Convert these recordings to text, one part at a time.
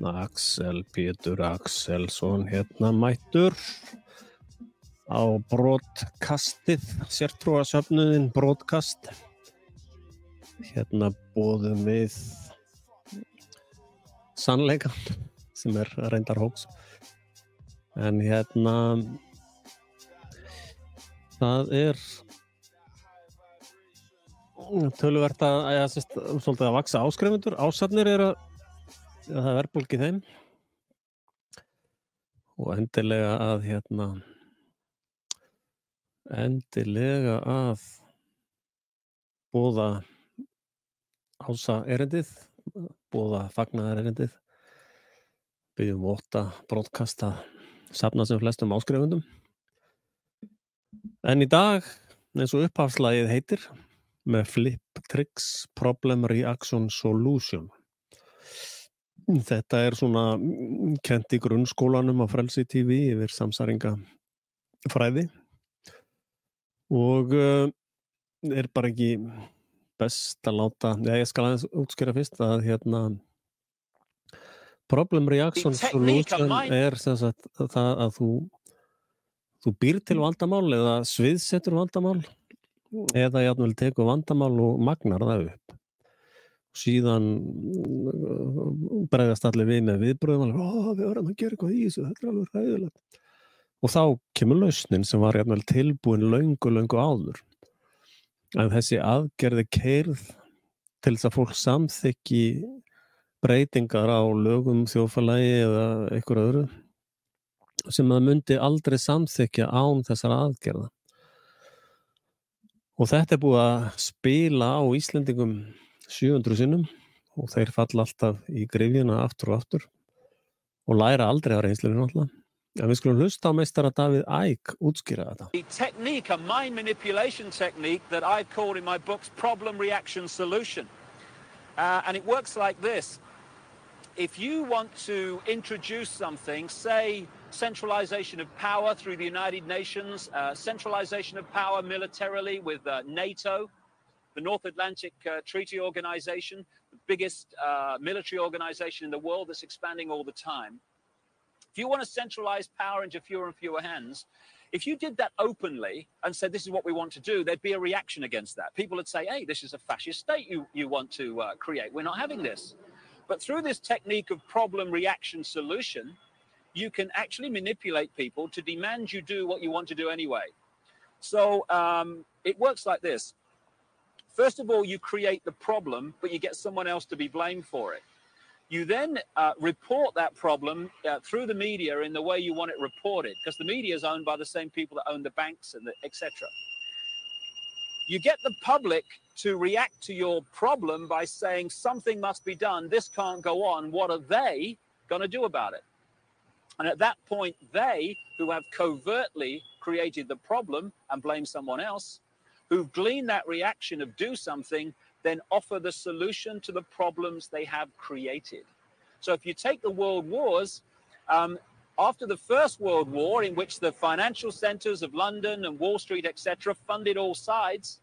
hérna Axel Pétur Axelsson hérna mættur. Á brotkastið sértrúasöfnuðin brotkast. Hérna bóðum við sannleikan sem er reyndar hóks en hérna það er töluvert að, að, að, svolítið að vaksa áskrifundur ásafnir er að, að það er verðbólki þeim. Og endilega að hérna endilega að bóða ása erendið bóða fagnar erendið byggjum óta brotkasta safna sem flestum áskrifundum en í dag eins og upphafslægið heitir með Flip Tricks Problem Reaction Solution. Þetta er svona kent í grunnskólanum á Frelsi TV yfir samsaringa fræði. Og uh, er bara ekki best að láta, já ég skal aðeins útskýra fyrst að hérna Problem Reaction Solution er þess að það að þú þú býr til vandamál eða sviðsetur vandamál eða játnvel teku vandamál og magnar það upp síðan uh, bregðast allir við með viðbröðum og við verðum að gera eitthvað í þessu þetta er alveg ræðilegt og þá kemur lausnin sem var játnvel tilbúin laungu, laungu áður. En þessi aðgerði keirð til þess að fólk samþykki breytingar á lögum þjófalagi eða einhver öðru sem það myndi aldrei samþykja án þessar aðgerða. Og þetta er búið að spila á Íslandingum 700 sinnum og þeir falla alltaf í grifjuna aftur og aftur og læra aldrei á reynslunum alltaf. En við skulum hlusta á meistara Davíð Æk útskýra þetta. A technique, a mind manipulation technique that I've called in my books problem reaction solution. Uh, and it works like this. If you want to introduce something, say centralization of power through the United Nations, uh, centralization of power militarily with uh, NATO, the North Atlantic uh, Treaty Organization, the biggest uh, military organization in the world that's expanding all the time. If you want to centralize power into fewer and fewer hands, if you did that openly and said, this is what we want to do, there'd be a reaction against that. People would say, hey, this is a fascist state you, you want to uh, create. We're not having this. But through this technique of problem reaction solution, you can actually manipulate people to demand you do what you want to do anyway. So um, it works like this. First of all, you create the problem, but you get someone else to be blamed for it. You then uh, report that problem uh, through the media in the way you want it reported, because the media is owned by the same people that own the banks and etc. You get the public to react to your problem by saying something must be done. This can't go on. What are they going to do about it? And at that point, they who have covertly created the problem and blame someone else, who've gleaned that reaction of do something, then offer the solution to the problems they have created. So if you take the world wars, um, after the First World War, in which the financial centers of London and Wall Street, etc., funded all sides,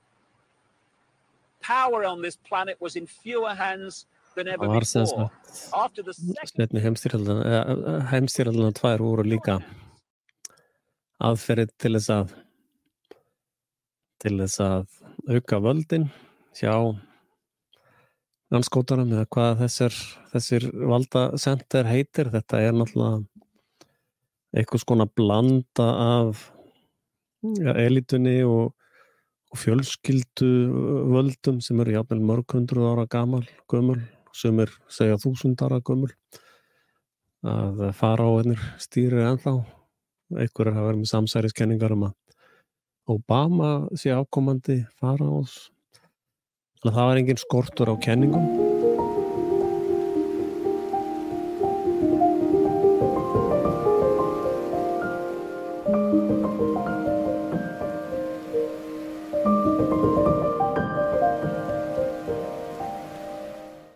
power on this planet was in fewer hands Það var sem sagt setni heimstýraldana tvær voru líka aðferðið til þess að til þess að auka völdin hjá landskótarum eða hvað þessir, þessir valdasenter heitir. Þetta er náttúrulega eitthvað skona blanda af ja, elitunni og, og fjölskyldu völdum sem eru jáfnvel mörg hundru ára gamal, gömul sem er segja þúsundara gömul. Að fara á hennir stýri ennþá. Einhverjar hafa verið með samsæriskenningar um að Obama sé afkomandi fara ás þannig að það var engin skortur á kenningum. Música